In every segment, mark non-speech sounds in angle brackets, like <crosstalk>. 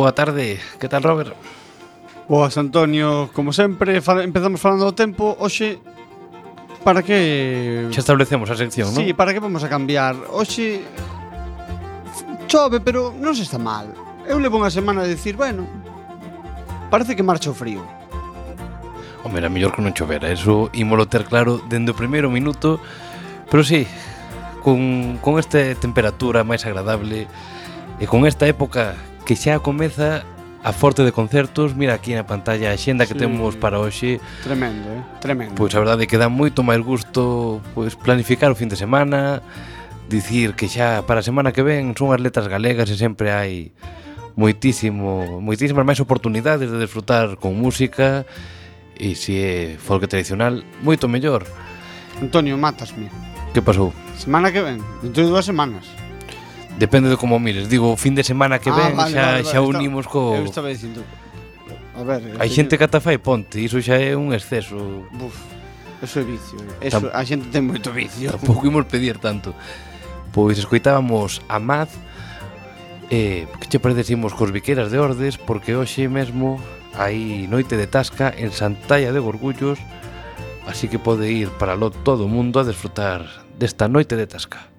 boa tarde. Que tal, Robert? Boas, Antonio. Como sempre, fal empezamos falando do tempo. Hoxe, para que... Xa establecemos a sección, non? Sí, para que vamos a cambiar. Hoxe chove, pero non se está mal. Eu levo unha semana a dicir, bueno, parece que marcha o frío. Home, era mellor que non chovera. Eso ímolo ter claro dende o primeiro minuto. Pero sí, con, con esta temperatura máis agradable e con esta época que xa comeza a forte de concertos, mira aquí na pantalla a xenda que sí. temos para hoxe. Tremendo, eh? Tremendo. Pois a verdade que dá moito máis gusto pois planificar o fin de semana, dicir que xa para a semana que ven son as letras galegas e sempre hai moitísimo, moitísimas máis oportunidades de desfrutar con música e se é folk tradicional, moito mellor. Antonio, matasme. Que pasou? Semana que ven, dentro de dúas semanas. Depende de como mires. Digo, o fin de semana que ah, ven vale, xa, vale, vale, xa unimos co... Eu estaba dicindo... A ver... Hai xente que ata fai ponte, iso xa é un exceso. Buf, eso é vicio. Eh. Eso, Tam... A xente ten moito vicio. <laughs> Tampouco imos pedir tanto. Pois escoitábamos a Maz eh, que che parecimos cos viqueiras de Ordes porque hoxe mesmo hai noite de tasca en Santalla de Gorgullos así que pode ir para lo todo o mundo a desfrutar desta noite de tasca.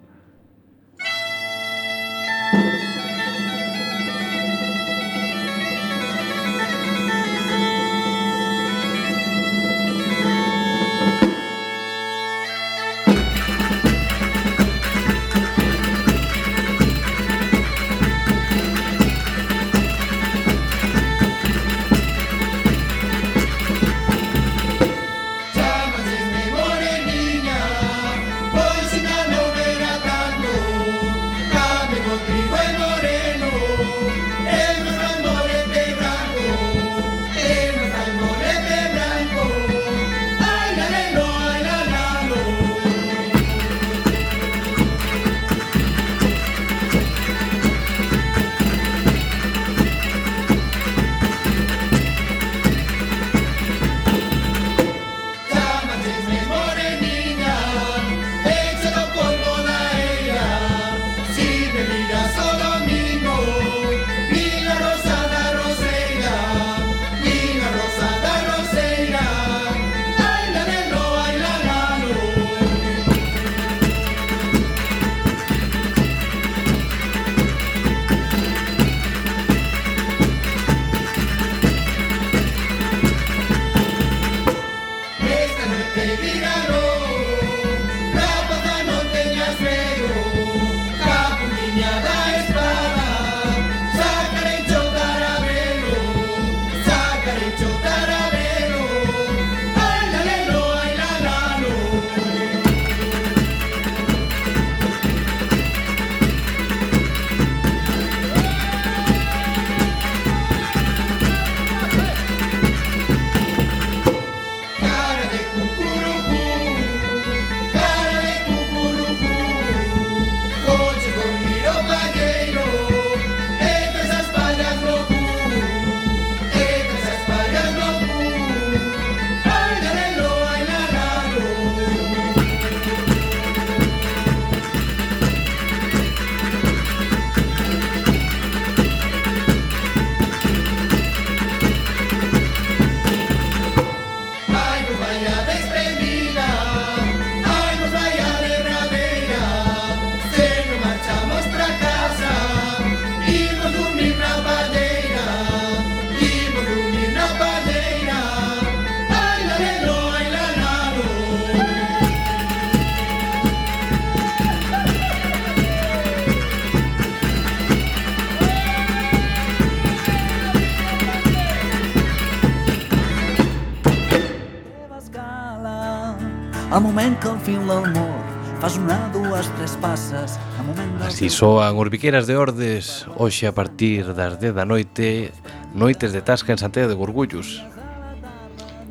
moment que el fil del món Fas una, dues, tres pasas a momento... Así soan os de Ordes Hoxe a partir das 10 da noite Noites de tasca en Santiago de Gorgullos.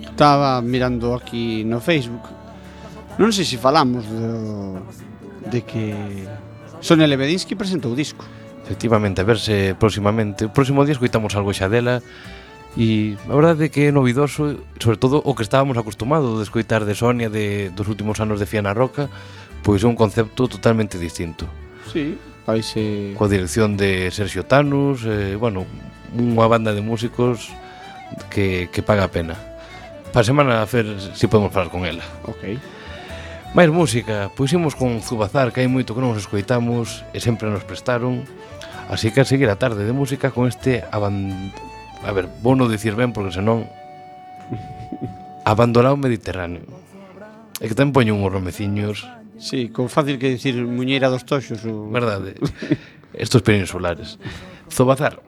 Estaba mirando aquí no Facebook. Non sei se falamos do, de que Sonia Lebedinsky presentou o disco. Efectivamente, a verse próximamente O próximo día escoitamos algo xa dela. E a verdade é que é novidoso, sobre todo o que estábamos acostumados de escoitar de Sonia de, dos últimos anos de Fiana Roca, pois é un concepto totalmente distinto. Sí, paise... Eh, Coa dirección de Sergio Tanus, eh, bueno, unha banda de músicos que, que paga a pena. Para semana, a Fer, si podemos falar con ela. Ok. Mais música, pois imos con Zubazar, que hai moito que non os escoitamos e sempre nos prestaron. Así que a seguir a tarde de música con este aban a ver, vou non dicir ben porque senón abandonar o Mediterráneo. É que tamén poño uns romeciños. Sí, con fácil que dicir Muñeira dos Toxos. O... Verdade. Estos peninsulares. Zobazar.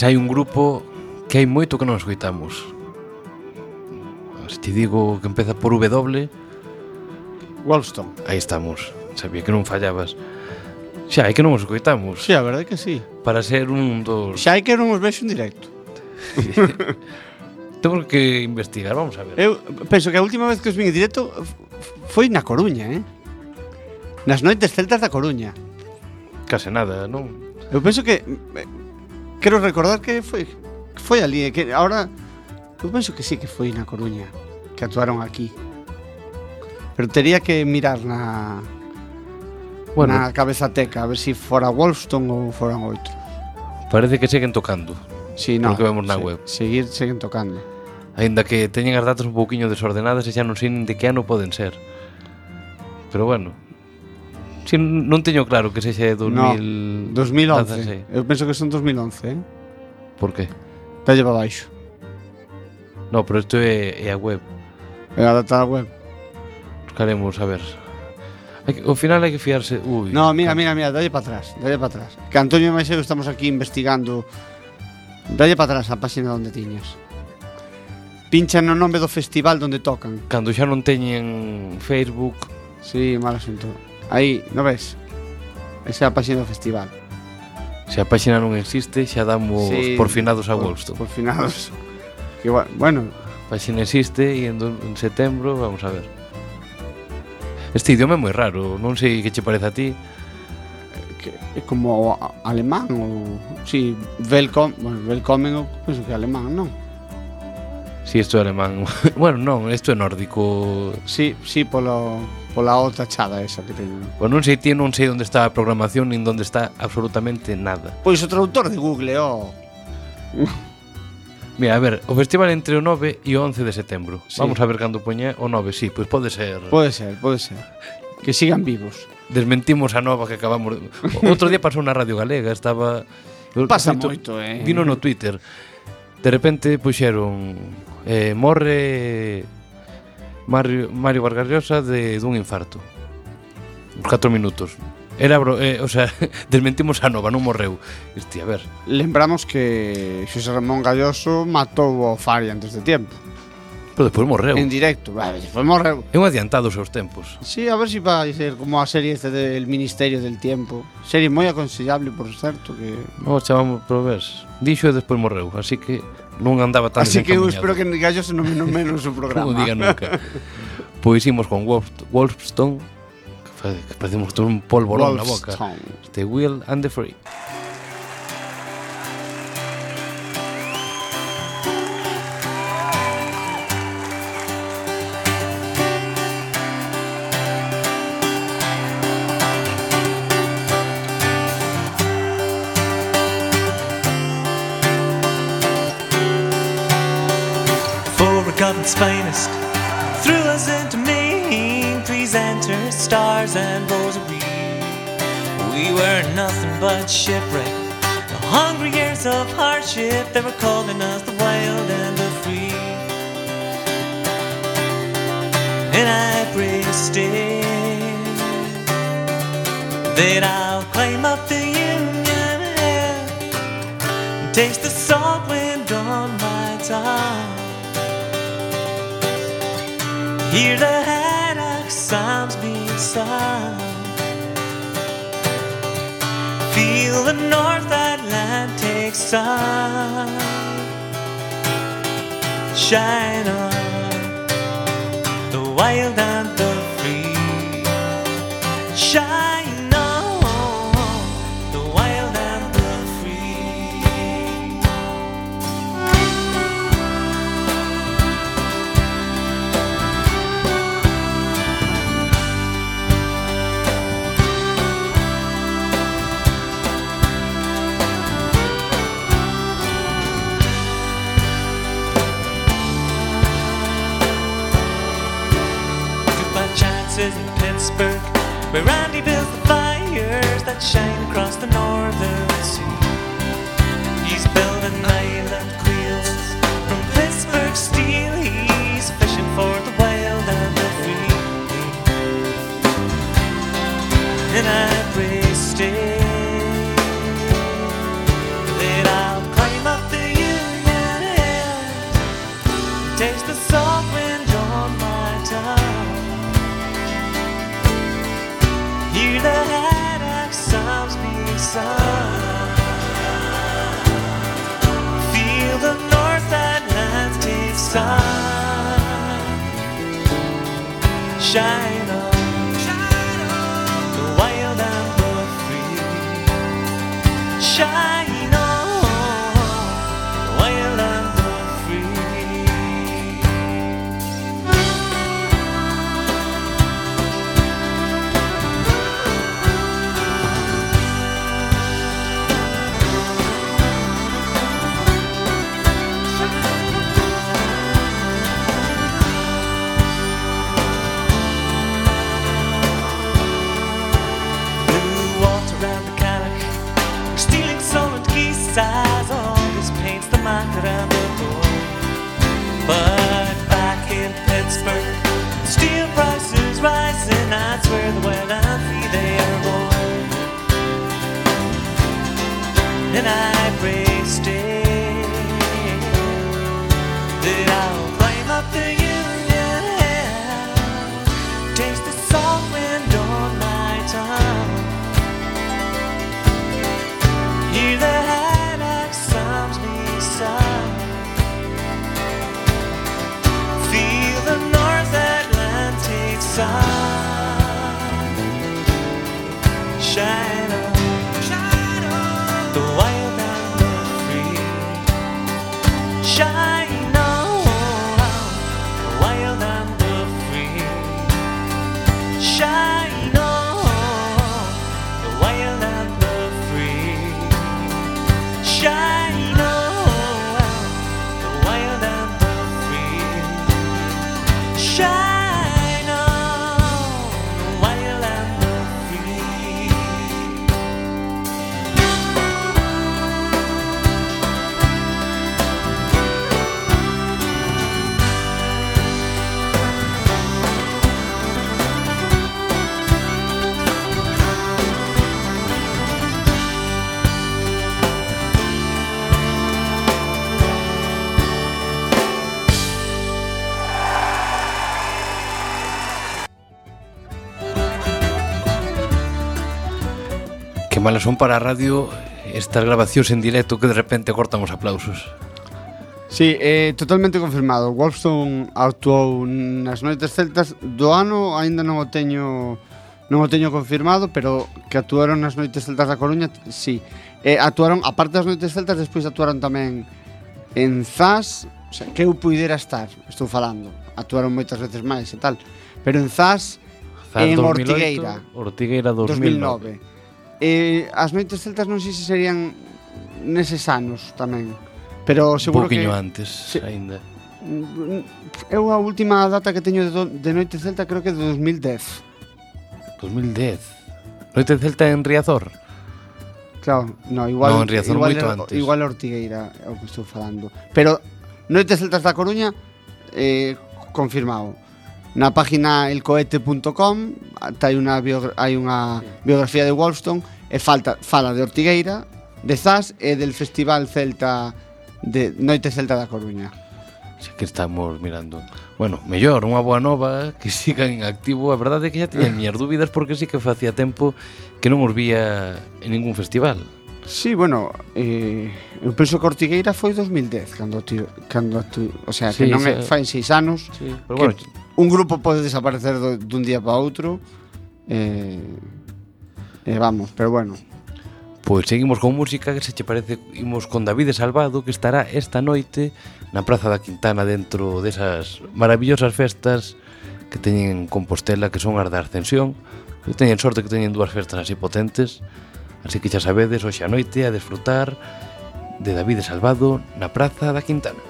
Pois hai un grupo que hai moito que non escoitamos. Se ti digo que empeza por W... Wallstone. Aí estamos. Sabía que non fallabas. Xa, é que non os coitamos. Xa, a verdade que sí. Para ser un dos... Xa hai que non os vexo en directo. <laughs> Temos que investigar, vamos a ver. Eu penso que a última vez que os vin en directo foi na Coruña, eh? Nas noites celtas da Coruña. Case nada, non? Eu penso que Quero recordar que foi que foi ali, eh, que ahora eu penso que sí que foi na Coruña, que actuaron aquí. Pero tería que mirar na bueno, na cabeza teca, a ver se si fora Wolfstone ou foran outro. Parece que seguen tocando. Sí, no, que vemos na se, web. Seguir, seguen tocando. Ainda que teñen as datas un pouquiño desordenadas e xa non sei nin de que ano poden ser. Pero bueno, Si non teño claro que sexa de 2000... No, 2011. 16. Eu penso que son 2011, eh? Por que? Dalle para baixo. No, pero isto é, é a web. É a data da web. Buscaremos, a ver. Que, ao final hai que fiarse... Ui, no, mira, mira, mira, dalle para atrás, dalle para atrás. Que Antonio e Maiseu estamos aquí investigando. Dalle para atrás a página onde tiñas. Pinchan no nome do festival onde tocan. Cando xa non teñen Facebook... Sí, mal asunto. Aí, non ves? Esa é a páxina do festival. Se a páxina non existe, xa damos sí, por finados a Wolfston. Por, por finados. Que bueno, a páxina existe e en, en setembro vamos a ver. Este idioma é moi raro, non sei que che parece a ti. Que, é como alemán ou si sí, welcome, bueno, welcome eu penso que é alemán, non? Si, sí, isto é alemán. <laughs> bueno, non, isto é nórdico. Si, sí, si sí, polo pola outra chada esa que teño. O non sei ti, non sei onde está a programación nin onde está absolutamente nada. Pois o traductor de Google. Oh. <laughs> Mira, a ver, o festival entre o 9 e o 11 de setembro. Sí. Vamos a ver cando poña o 9, sí, pois pode ser. Pode ser, pode ser. Que sigan vivos. Desmentimos a nova que acabamos. Outro día pasou na Radio Galega, estaba Pasa Vito, moito, eh. Vino no Twitter. De repente puxeron eh, morre Mario, Mario Vargas Llosa de dun infarto. Uns 4 minutos. Era, bro, eh, o sea, <laughs> desmentimos a Nova, non morreu. Este, a ver. Lembramos que Xosé Ramón Galloso matou o Fari antes de tempo. Pero despois morreu. En directo, vale, despois morreu. É un adiantado os seus tempos. Sí, a ver se si vai ser como a serie este del Ministerio del Tiempo. Serie moi aconsellable, por certo, que... No, chamamos por ver. Dixo e despois morreu, así que non andaba tan Así que eu espero que gallos non menos menos o programa. non diga nunca. pois imos con Wolf, Wolfstone, que, que parecemos un polvorón na boca. Este Will and the Free. For finest us into main presenters, stars and rosary. We were nothing but shipwreck. The hungry years of hardship, they were calling us the wild and the free. And I pray still that I'll climb up the Union and taste the salt wind on my tongue. Hear the haddock sounds being sung. Feel the North Atlantic sun shine on the wild and the where Randy builds the fires that shine across the northern sea. He's building island quills from Pittsburgh steel. Shine que malas son para a radio estas grabacións en directo que de repente cortan os aplausos. Sí, eh, totalmente confirmado. Wolfstone actuou nas noites celtas do ano, aínda non o teño non o teño confirmado, pero que actuaron nas noites celtas da Coruña, sí. Eh, actuaron, aparte das noites celtas, despois actuaron tamén en Zas, o sea, que eu puidera estar, estou falando. Actuaron moitas veces máis e tal, pero en Zas, Zas en 2008, Ortigueira. Ortigueira 2009. 2009. Eh, as noites celtas non sei se serían neses anos tamén. Pero seguro que... Un antes, se, ainda. Mm, eu a última data que teño de, do, de Noite Celta creo que é de 2010. 2010. Noite Celta en Riazor. Claro, no, igual no, en Riazor igual, moito antes. Igual Ortigueira é o que estou falando. Pero Noite Celtas da Coruña eh, confirmado. Na página elcoete.com hai unha hai unha biografía de Wolfstone e falta fala de Ortigueira, de Zas e del Festival Celta de Noite Celta da Coruña. Así que estamos mirando. Bueno, mellor, unha boa nova que sigan en activo. A verdade é que xa tiña miñas dúbidas porque sí que facía tempo que non os vía en ningún festival. Sí, bueno, eh, eu penso que Ortigueira foi 2010 cando ti, cando tu, o sea, sí, que non é, fai seis anos. Sí, pero que, bueno, un grupo pode desaparecer do, dun día para outro eh, eh, vamos, pero bueno. Pois seguimos con música que se che parece imos con David Salvado que estará esta noite na Praza da Quintana dentro desas maravillosas festas que teñen en Compostela que son as da Ascensión. Que teñen sorte que teñen dúas festas así potentes. Así que xa sabedes hoxe a noite a desfrutar de David Salvado na Praza da Quintana.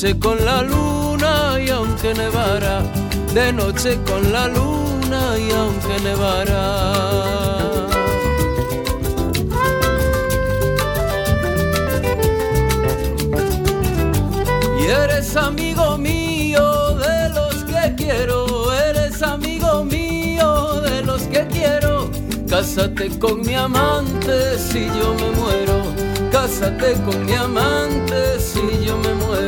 Noche con la luna y aunque nevara, de noche con la luna y aunque nevara. Y eres amigo mío de los que quiero, eres amigo mío de los que quiero. Cásate con mi amante si yo me muero, cásate con mi amante si yo me muero.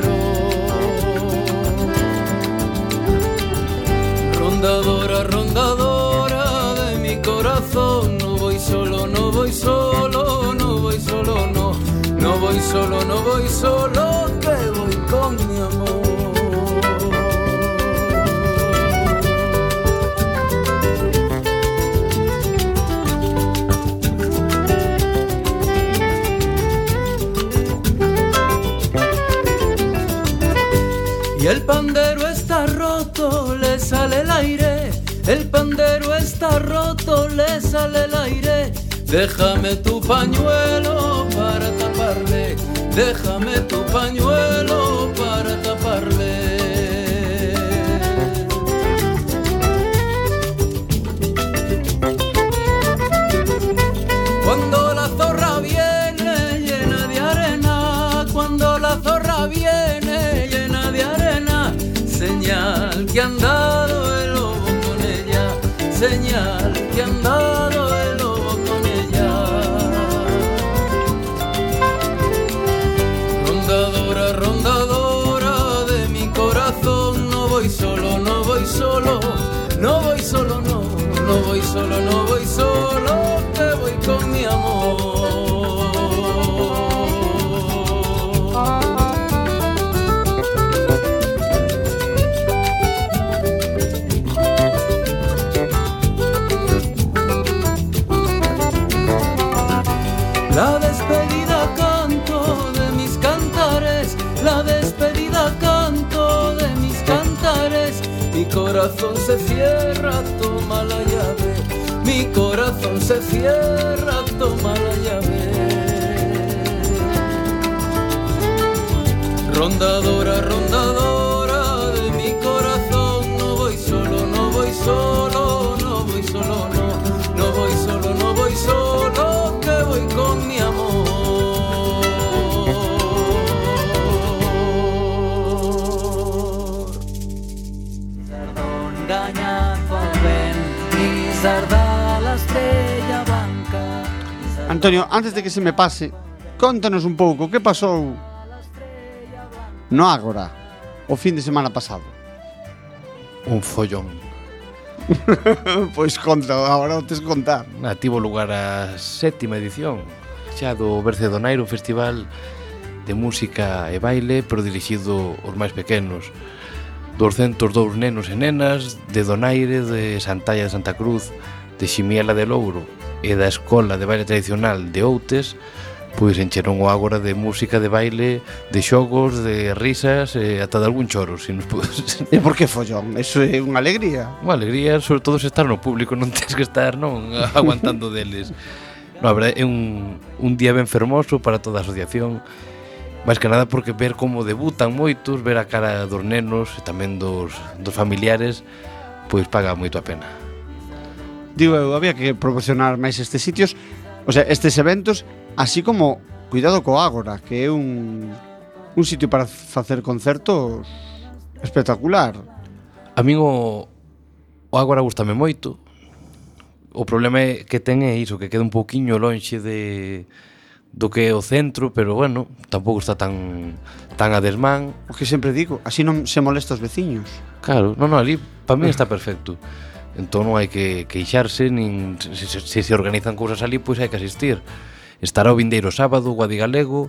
Solo, no voy solo, que voy con mi amor. Y el pandero está roto, le sale el aire. El pandero está roto, le sale el aire. Déjame tu pañuelo para taparle. Déjame tu pañuelo para taparle. Corazón se cierra, toma la llave. Mi corazón se cierra, toma la llave. Rondadora, rondadora de mi corazón, no voy solo, no voy solo, Sardalas, Bella Banca Antonio, antes de que se me pase Contanos un pouco, que pasou No Ágora O fin de semana pasado Un follón <laughs> pois conta, agora o tes contar. Na, tivo lugar a sétima edición xa do Bercedonairo, un festival de música e baile, pero dirixido aos máis pequenos. 202 nenos e nenas de Donaire, de Santalla de Santa Cruz, de Ximiela de Louro e da Escola de Baile Tradicional de Outes pois encheron o ágora de música, de baile, de xogos, de risas e ata de algún choro, se nos podes... E por que follón? Eso é unha alegría. Unha alegría, sobre todo se estar no público, non tens que estar, non, <laughs> aguantando deles. No, a verdade, é un, un día ben fermoso para toda a asociación máis que nada porque ver como debutan moitos, ver a cara dos nenos e tamén dos, dos familiares, pois paga moito a pena. Digo, eu, había que proporcionar máis estes sitios, o sea, estes eventos, así como Cuidado co Ágora, que é un, un sitio para facer concertos espectacular. A min o, o Ágora gustame moito, o problema é que ten é iso, que queda un pouquiño lonxe de do que é o centro, pero bueno, tampouco está tan tan a desmán. O que sempre digo, así non se molesta os veciños. Claro, non, non, ali para mí está perfecto. Entón non hai que queixarse, nin se se, se, se organizan cousas ali, pois hai que asistir. Estará o vindeiro sábado, Guadigalego,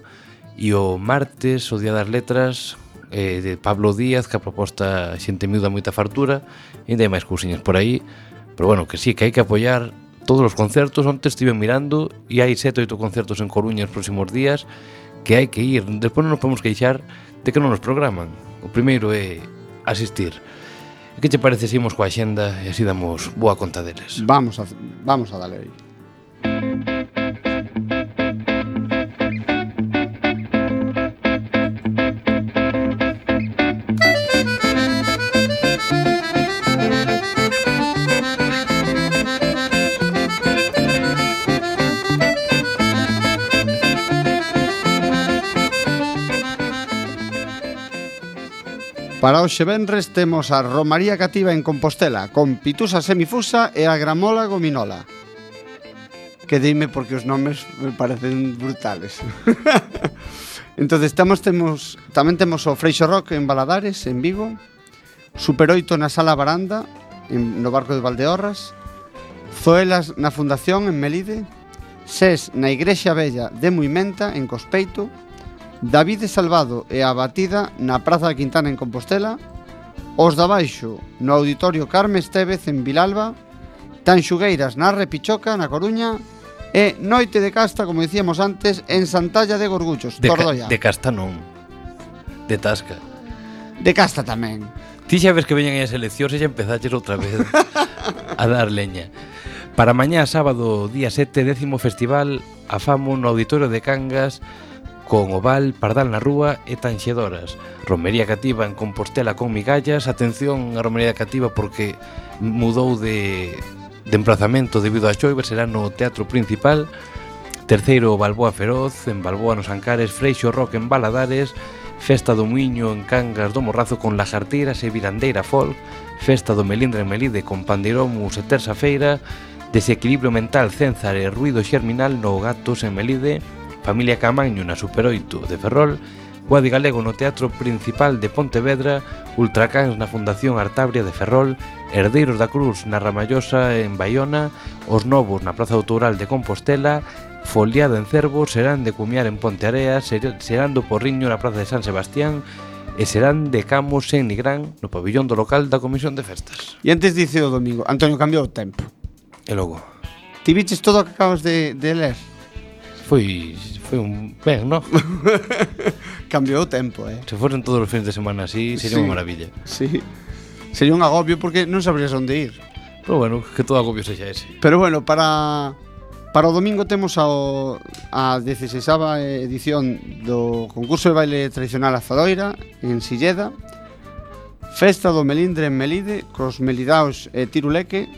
e o martes, o Día das Letras, eh, de Pablo Díaz, que a proposta xente miúda moita fartura, e ainda hai máis cousiñas por aí, pero bueno, que sí, que hai que apoiar todos os concertos. Onte estive mirando e hai sete oito concertos en Coruña os próximos días que hai que ir. Despois non nos podemos queixar de que non nos programan. O primeiro é asistir. Que che parece se imos coa xenda e así damos boa conta deles? Vamos a, vamos a dale aí. Para hoxe venres temos a Romaría Cativa en Compostela con Pitusa Semifusa e a Gramola Gominola. Que dime porque os nomes me parecen brutales. <laughs> entonces tamos, temos, tamén temos o Freixo Rock en Baladares, en Vigo, Super 8 na Sala Baranda, en, no Barco de Valdeorras, Zoelas na Fundación en Melide, SES na Igrexa Bella de Muimenta en Cospeito, David Salvado e a batida na Praza da Quintana en Compostela, os da Baixo no Auditorio Carme Estevez en Vilalba, Tanxugueiras na Repichoca na Coruña e Noite de Casta, como dicíamos antes, en Santalla de Gorguchos, de Tordoia. Ca de Casta non, de Tasca. De Casta tamén. Ti xa ves que veñen as eleccións e xa empezaches outra vez <laughs> a dar leña. Para mañá sábado, día 7, décimo festival Afamo no Auditorio de Cangas, con Oval, Pardal na Rúa e Tanxedoras. Romería Cativa en Compostela con migallas. Atención a Romería Cativa porque mudou de, de emplazamento debido a choiva, será no Teatro Principal. Terceiro, Balboa Feroz, en Balboa nos Ancares, Freixo Rock en Baladares, Festa do Muiño en Cangas do Morrazo con Lajarteiras e Virandeira Folk, Festa do Melindre en Melide con Pandeiromus e Terza Feira, Desequilibrio Mental Cénzar e Ruido Xerminal no Gatos en Melide, Familia Camaño na Super 8 de Ferrol, Guadi Galego no Teatro Principal de Pontevedra, Ultracans na Fundación Artabria de Ferrol, Herdeiros da Cruz na Ramallosa en Baiona, Os Novos na Praza Autoral de Compostela, Foliada en Cervo, Serán de Cumiar en Pontearea, Serán do Porriño na Praza de San Sebastián, e serán de Camos en Nigrán no pabillón do local da Comisión de Festas. E antes dice o domingo, Antonio cambiou o tempo. E logo? Ti viches todo o que acabas de, de ler? foi foi un ben, no? <laughs> Cambiou o tempo, eh. Se fosen todos os fins de semana así, sería sí, unha maravilla. Sí. Sería un agobio porque non sabrías onde ir. Pero bueno, que todo agobio sexa ese. Pero bueno, para para o domingo temos ao a 16ª edición do concurso de baile tradicional a en Silleda. Festa do Melindre en Melide, cos Melidaos e Tiruleque,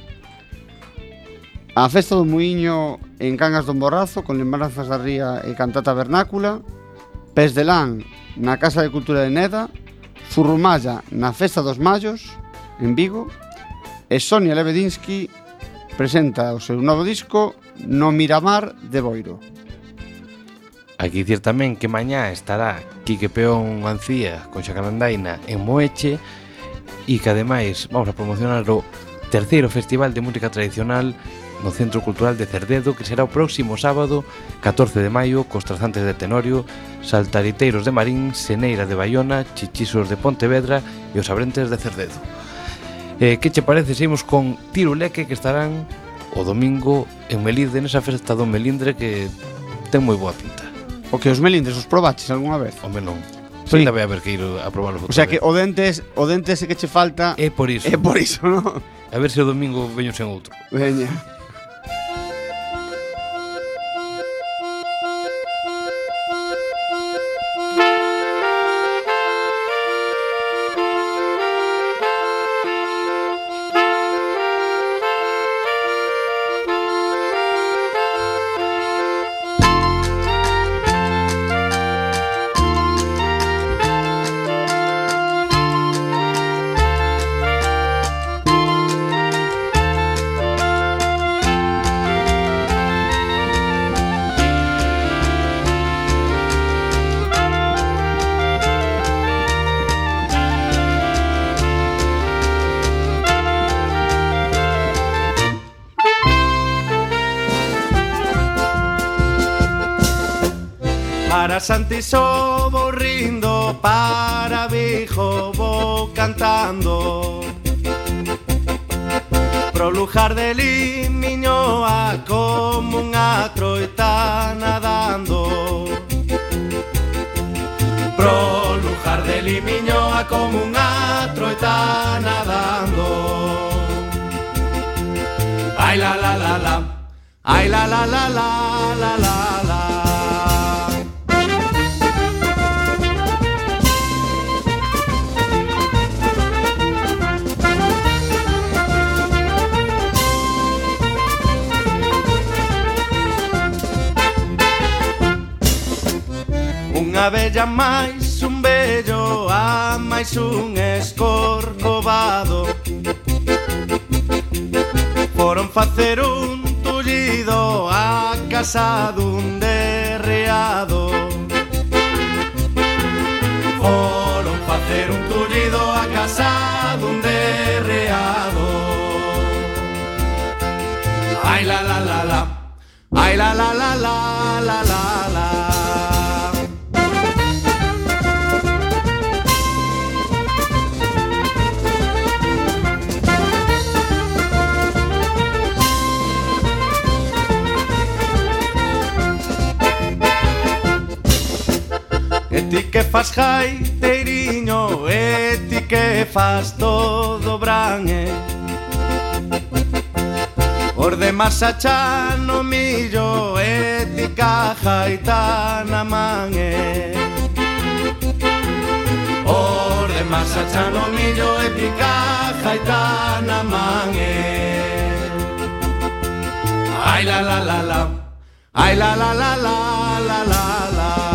A festa do Muiño en Cangas do Morrazo con lembranzas da ría e cantata vernácula, Pes de Lán na Casa de Cultura de Neda, Zurrumalla na Festa dos Mallos en Vigo. E Sonia Lebedinsky presenta o seu novo disco No Miramar de Boiro. Hai que dicir tamén que mañá estará Quique Peón Ancía con Xacarandaina en Moeche e que ademais vamos a promocionar o terceiro festival de música tradicional no Centro Cultural de Cerdedo que será o próximo sábado 14 de maio cos trazantes de Tenorio, Saltariteiros de Marín, Seneira de Bayona, Chichisos de Pontevedra e os Abrentes de Cerdedo. Eh, que che parece se con Tiruleque que estarán o domingo en Melide nesa festa do Melindre que ten moi boa pinta. O que os melindres os probaches algunha vez? O melón. Sí. Ainda vai haber que ir a probarlo. O sea que o dentes, o dentes que che falta É por iso É por iso, non? A ver se o domingo veño sen outro Veña Para sobo rindo, para viejo bo cantando. Prolujar de Limiñoa como un atro está nadando. Prolujar de Limiñoa como un atro está nadando. Ay la la la la, ay la la la la la la. Unha bella máis un bello A máis un escorcovado. Foron facer un tullido A casa dun derreado. Foron facer un tullido A casa dun derreado. Ai la la la la. Ai la la la la la la. que fas jaiteiriño E ti que fas todo bran Por Os demás achan o millo E ti caja e tan a Por? Os demás achan o millo E ti caja e tan a? Ai la la la la Ai la la la la la la la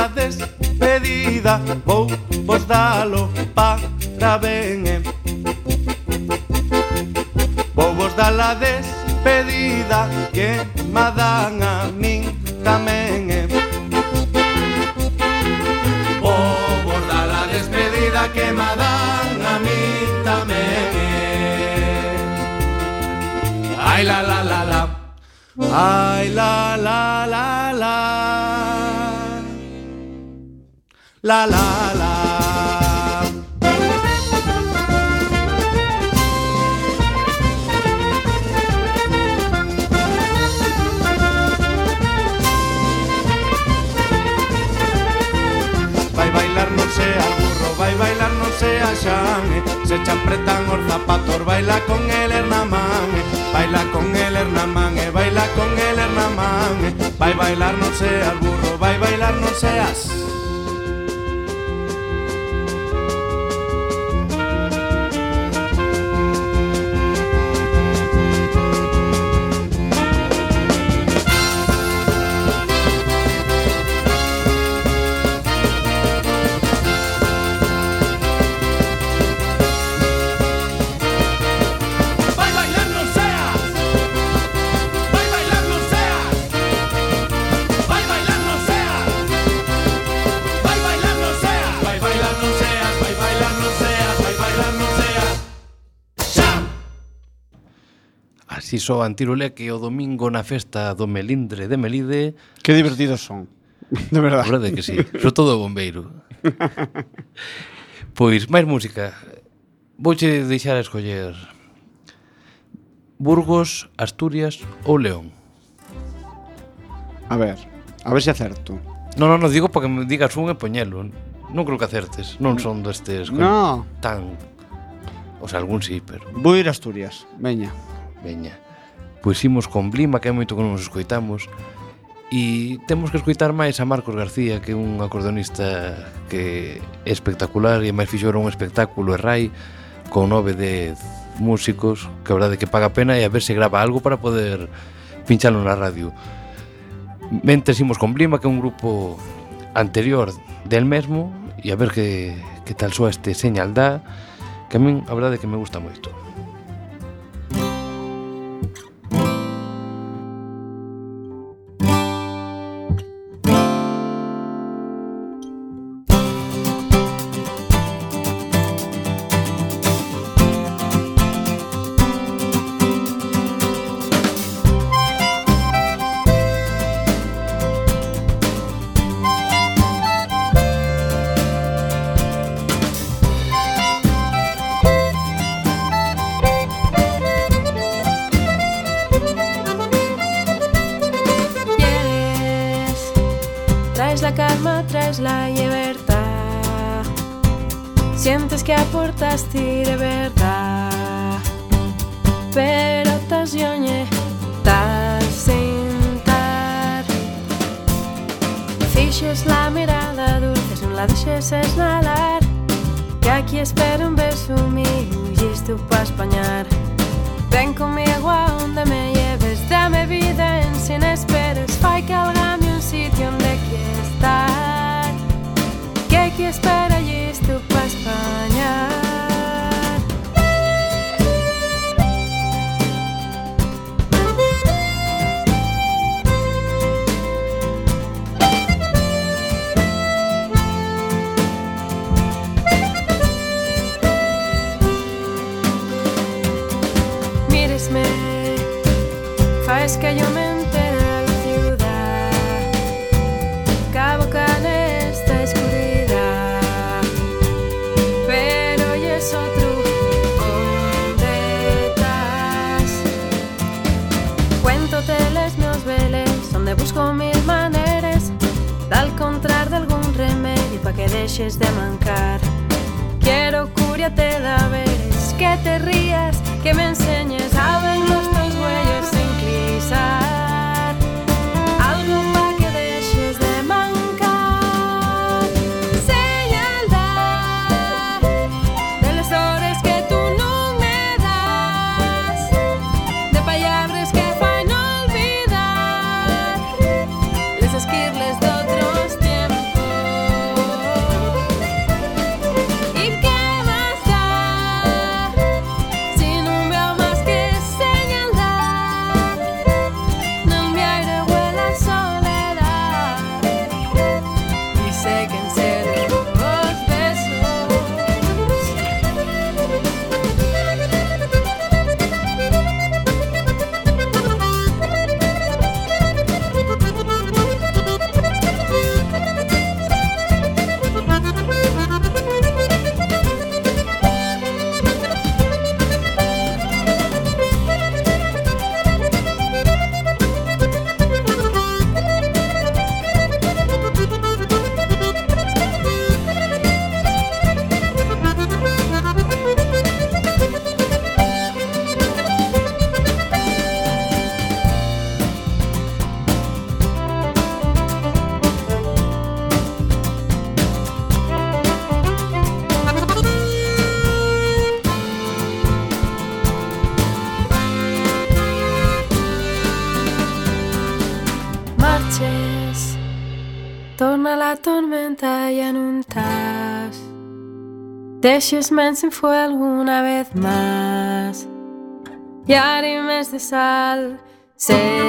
cada despedida Vou vos dalo para ben eh? Vou vos dar a despedida Que me dan a min tamén eh? Vou vos dar a despedida Que me dan a min tamén eh? Ai la la la la Ai la la la la La la la Vai bailar non sea burro, vai bailar non sea xan eh. Se che apretan os zapatos, baila con el Hernamán. Baila con el Hernamán, baila con el Hernamán. Vai bailar non seas burro, vai bailar non seas Siso Antiruleque o domingo na festa do Melindre de Melide. Que divertidos son, de verdade. Verdade que sí, sobre todo o bombeiro. pois, máis música. Vouche deixar a escoller Burgos, Asturias ou León. A ver, a ver se acerto. Non, non, non digo para que me digas un e poñelo. Non creo que acertes, non son destes no. tan... O sea, algún sí, pero... Vou ir a Asturias, veña. Veña. Pois imos con Blima, que é moito que non nos escoitamos, e temos que escoitar máis a Marcos García, que é un acordeonista que é espectacular e máis fixou un espectáculo errai con nove de músicos, que a verdade que paga pena e a ver se grava algo para poder pinchalo na radio. Mentes imos con Blima, que é un grupo anterior del mesmo, e a ver que, que tal soa este señal dá, que a min a verdade que me gusta moito. traes la libertad. Sientes que aportasti de verdad, pero estás yoñe, estás sin tar. Fixes la mirada dulce, no la deixes esnalar, que aquí espero un beso mío y esto pa' españar. Ven conmigo a donde me lleves, dame vida en sin esperar. despertar. deixes de mancar. Quero curiate da veres, que te rías Que me enseñes a ver los teus huellos sin crisar. Tessius Manson fue alguna vez más. Y Arimes de Sal. Se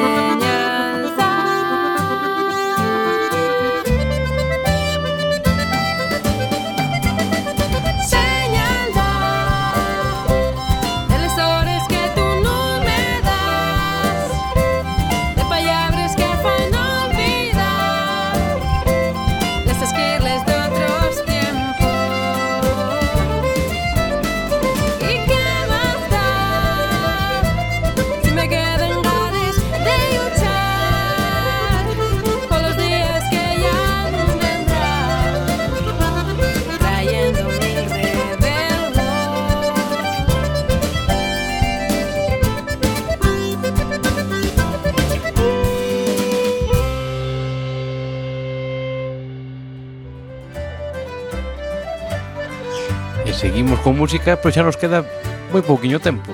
música, pero xa nos queda moi pouquiño tempo.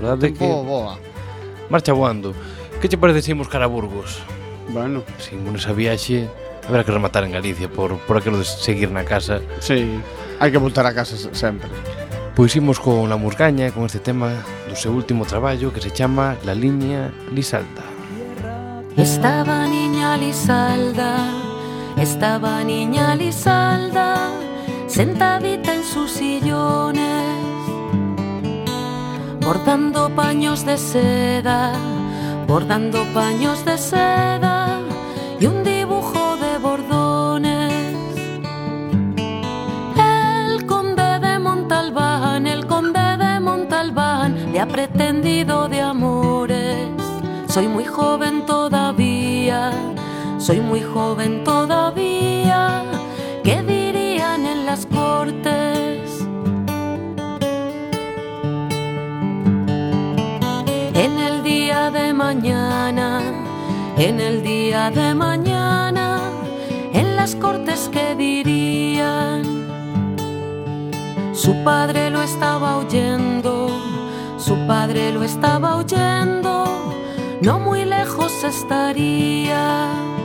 Verdade tempo que... boa. Marcha voando. Que che parece se imos cara a Burgos? Bueno. Se imos esa viaxe, haberá que rematar en Galicia por, por aquilo de seguir na casa. Sí, hai que voltar a casa sempre. Pois imos con la musgaña, con este tema do seu último traballo que se chama La Línea Lisalda. Estaba niña Lisalda, estaba niña Lisalda, sentadita en sus sillones, bordando paños de seda, bordando paños de seda y un dibujo de bordones. El conde de Montalbán, el conde de Montalbán, le ha pretendido de amores. Soy muy joven todavía, soy muy joven todavía. En el día de mañana, en el día de mañana, en las cortes que dirían, su padre lo estaba oyendo, su padre lo estaba oyendo, no muy lejos estaría.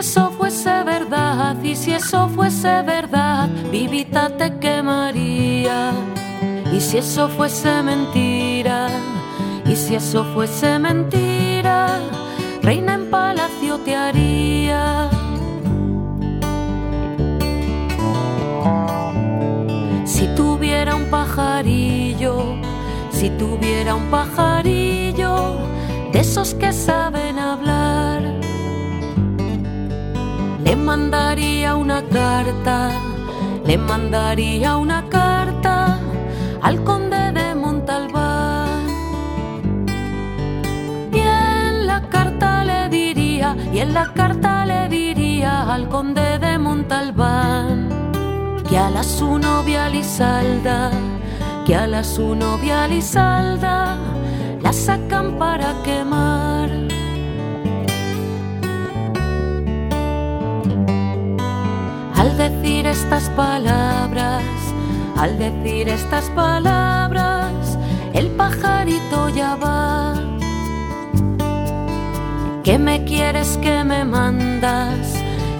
Eso fuese verdad, y si eso fuese verdad, vivita te quemaría. Y si eso fuese mentira, y si eso fuese mentira, reina en palacio te haría. Si tuviera un pajarillo, si tuviera un pajarillo, de esos que saben hablar, le mandaría una carta, le mandaría una carta al conde de Montalbán. Y en la carta le diría, y en la carta le diría al conde de Montalbán que a la su novia Lisalda, que a la su novia Lisalda la sacan para quemar. Al decir estas palabras, al decir estas palabras, el pajarito ya va. ¿Qué me quieres que me mandas?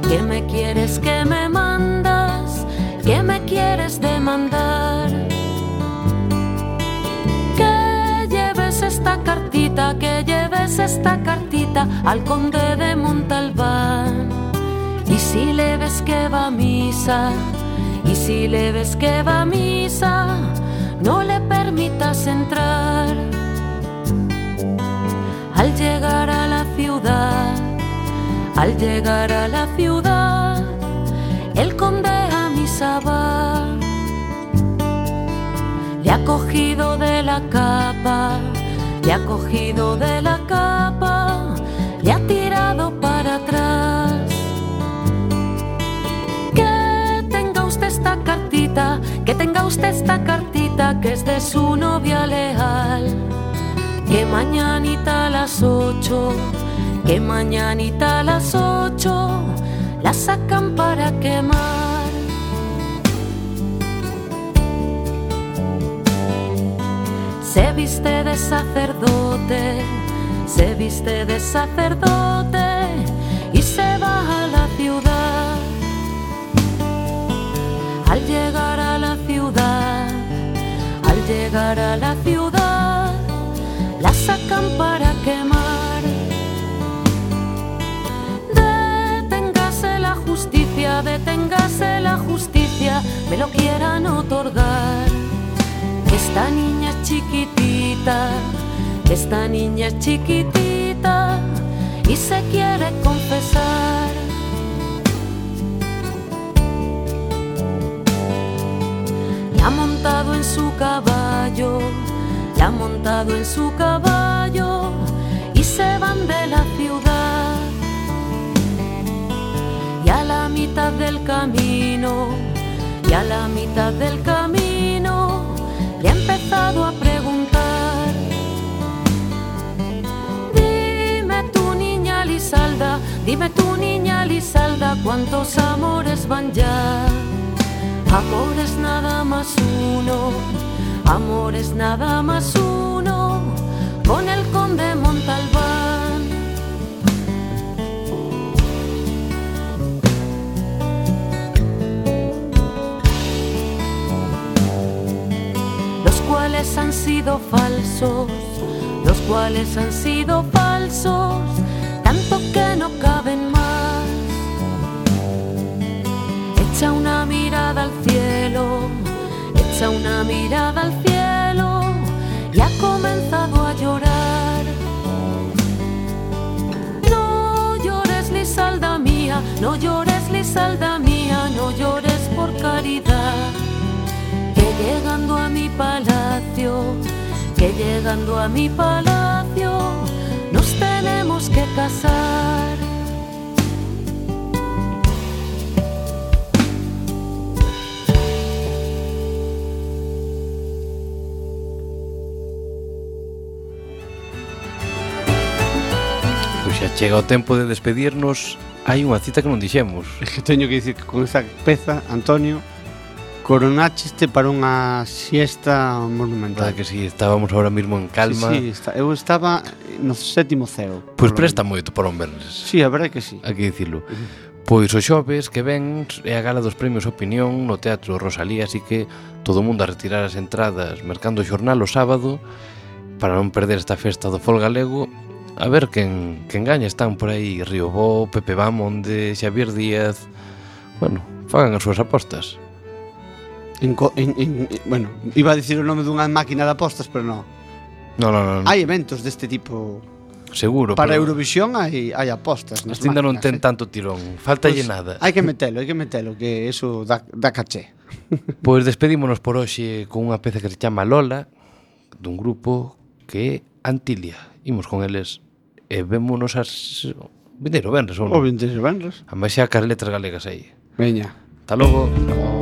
¿Qué me quieres que me mandas? ¿Qué me quieres demandar? Que lleves esta cartita, que lleves esta cartita al conde de Montalbán. Si le ves que va a misa, y si le ves que va a misa, no le permitas entrar. Al llegar a la ciudad, al llegar a la ciudad, el conde a misa va. Le ha cogido de la capa, le ha cogido de la capa, le ha tirado que tenga usted esta cartita que es de su novia leal. Que mañanita a las ocho, que mañanita a las ocho la sacan para quemar. Se viste de sacerdote, se viste de sacerdote Al llegar a la ciudad, al llegar a la ciudad, la sacan para quemar. Deténgase la justicia, deténgase la justicia, me lo quieran otorgar. Esta niña es chiquitita, esta niña es chiquitita y se quiere confesar. Ha montado en su caballo, la ha montado en su caballo y se van de la ciudad. Y a la mitad del camino, y a la mitad del camino, le ha empezado a preguntar. Dime tu niña Lisalda, dime tu niña Lisalda, cuántos amores van ya. Amores nada más uno, amores nada más uno, con el conde Montalbán. Los cuales han sido falsos, los cuales han sido falsos, tanto que no caben mirada al cielo, echa una mirada al cielo y ha comenzado a llorar. No llores, Lisalda mía, no llores, Lisalda mía, no llores por caridad. Que llegando a mi palacio, que llegando a mi palacio, nos tenemos que casar. Chega o tempo de despedirnos Hai unha cita que non dixemos. É que teño que dicir que con esa peza, Antonio Coronácheste para unha siesta monumental. Verdad que si, sí, estábamos ahora mismo en calma. Sí, sí, está, Eu estaba no sétimo ceo Pois pues presta moito para un vernes Si, sí, a verdade que si sí. Hai que dicirlo uh -huh. Pois o xoves que ven é a gala dos premios Opinión no Teatro Rosalía, así que todo o mundo a retirar as entradas mercando o xornal o sábado para non perder esta festa do fol galego. A ver quen, quen gaña están por aí Riobó, Pepe Bamonde, Xavier Díaz Bueno, fagan as súas apostas. En, en, en, Bueno, iba a dicir o nome dunha máquina de apostas, pero non No, no, no, no. Hai eventos deste tipo. Seguro Para pero... Eurovisión hai, hai apostas nas Ainda non ten eh? tanto tirón, falta pues, pois nada. Hai que metelo, hai que metelo, que eso da, da caché. <laughs> Pois pues despedímonos por hoxe con unha peza que se chama Lola Dun grupo que é Antilia imos con eles e vémonos as... Vindeiro, venres ou non? O vindeiro, venres. A máis xa cas letras galegas aí. Veña. Hasta logo. Hasta logo.